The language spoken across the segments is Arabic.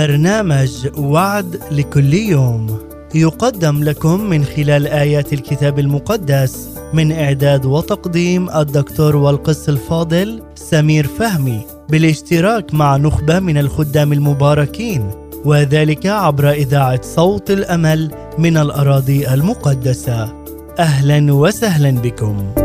برنامج وعد لكل يوم. يقدم لكم من خلال آيات الكتاب المقدس من إعداد وتقديم الدكتور والقس الفاضل سمير فهمي بالاشتراك مع نخبة من الخدام المباركين وذلك عبر إذاعة صوت الأمل من الأراضي المقدسة. أهلا وسهلا بكم.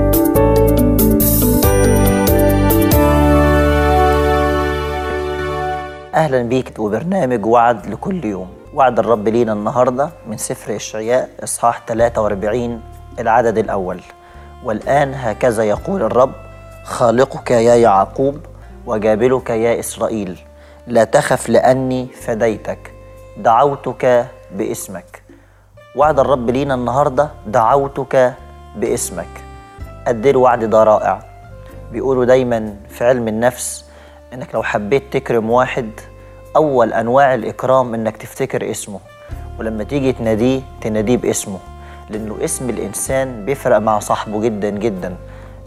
أهلا بيك وبرنامج وعد لكل يوم. وعد الرب لينا النهارده من سفر إشعياء إصحاح 43 العدد الأول. والآن هكذا يقول الرب خالقك يا يعقوب وجابلك يا إسرائيل. لا تخف لأني فديتك دعوتك باسمك. وعد الرب لينا النهارده دعوتك باسمك. قد الوعد ده رائع. بيقولوا دايما في علم النفس إنك لو حبيت تكرم واحد أول أنواع الإكرام إنك تفتكر اسمه ولما تيجي تناديه تناديه باسمه لأنه اسم الإنسان بيفرق مع صاحبه جدا جدا.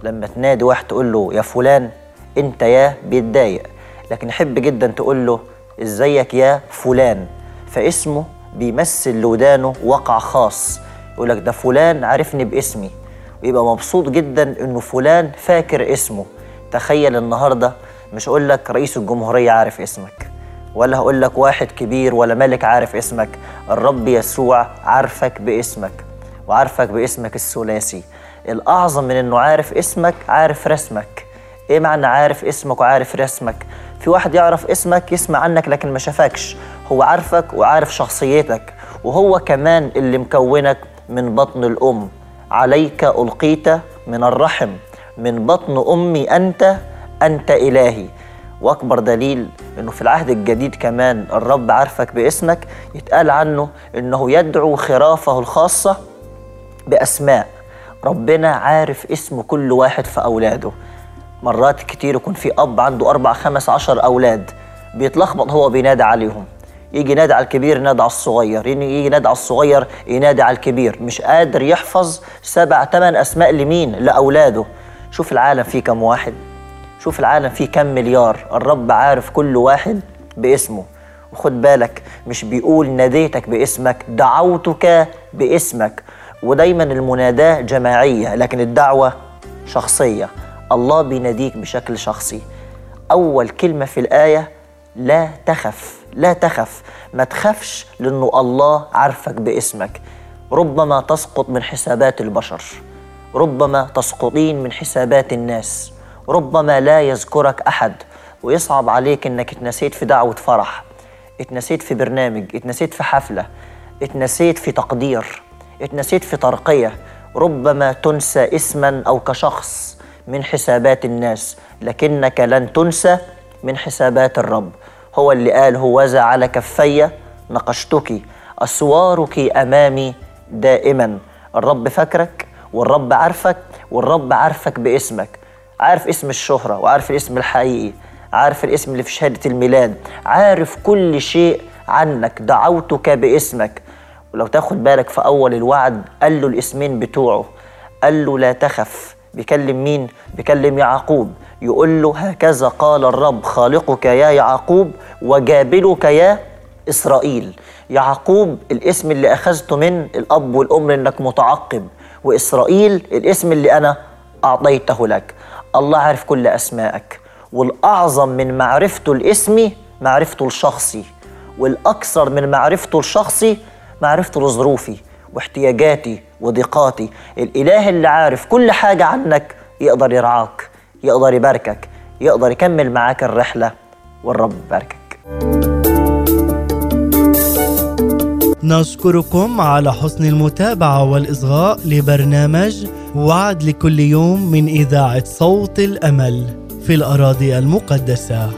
لما تنادي واحد تقول له يا فلان أنت يا بيتضايق لكن يحب جدا تقول له إزيك يا فلان؟ فاسمه بيمثل لودانه وقع خاص يقول لك ده فلان عرفني باسمي. ويبقى مبسوط جدا إنه فلان فاكر اسمه. تخيل النهارده مش أقول لك رئيس الجمهورية عارف اسمك ولا هقول لك واحد كبير ولا ملك عارف اسمك. الرب يسوع عارفك باسمك وعارفك باسمك الثلاثي. الأعظم من إنه عارف اسمك عارف رسمك. إيه معنى عارف اسمك وعارف رسمك؟ في واحد يعرف اسمك يسمع عنك لكن ما شافكش. هو عارفك وعارف شخصيتك وهو كمان اللي مكونك من بطن الأم. عليك ألقيت من الرحم من بطن أمي أنت أنت إلهي. وأكبر دليل إنه في العهد الجديد كمان الرب عارفك باسمك يتقال عنه إنه يدعو خرافه الخاصة بأسماء. ربنا عارف اسم كل واحد في أولاده. مرات كتير يكون في أب عنده أربع خمس عشر أولاد بيتلخبط هو بينادي عليهم. يجي ينادي على الكبير ينادي على الصغير. يجي ينادي على الصغير ينادي على الكبير. مش قادر يحفظ سبع ثمان أسماء لمين؟ لأولاده. شوف العالم فيه كم واحد. شوف العالم فيه كم مليار. الرب عارف كل واحد باسمه. وخد بالك مش بيقول ناديتك باسمك دعوتك باسمك. ودايما المناداة جماعية لكن الدعوة شخصية. الله بيناديك بشكل شخصي. أول كلمة في الآية لا تخف لا تخف. ما تخافش لأنه الله عارفك باسمك. ربما تسقط من حسابات البشر. ربما تسقطين من حسابات الناس. ربما لا يذكرك أحد ويصعب عليك إنك اتنسيت في دعوة فرح اتنسيت في برنامج اتنسيت في حفلة اتنسيت في تقدير اتنسيت في ترقية ربما تنسى اسما أو كشخص من حسابات الناس لكنك لن تنسى من حسابات الرب. هو اللي قال هوذا على كفي نقشتك أسوارك أمامي دائما. الرب فاكرك والرب عارفك والرب عارفك باسمك. عارف اسم الشهرة وعارف الاسم الحقيقي عارف الاسم اللي في شهادة الميلاد عارف كل شيء عنك دعوتك باسمك. ولو تاخد بالك في أول الوعد قال له الاسمين بتوعه. قال له لا تخف. بيكلم مين؟ بيكلم يعقوب. يقول له هكذا قال الرب خالقك يا يعقوب وجابلك يا إسرائيل. يعقوب الاسم اللي أخذته من الأب والأم إنك متعقب وإسرائيل الاسم اللي أنا أعطيته لك. الله عارف كل أسمائك والأعظم من معرفته الاسمي معرفته الشخصي والأكثر من معرفته الشخصي معرفته لظروفي واحتياجاتي وضيقاتي. الإله اللي عارف كل حاجة عنك يقدر يرعاك يقدر يباركك يقدر يكمل معاك الرحلة والرب يباركك. نشكركم على حسن المتابعة والإصغاء لبرنامج وعد لكل يوم من إذاعة صوت الأمل في الأراضي المقدسة.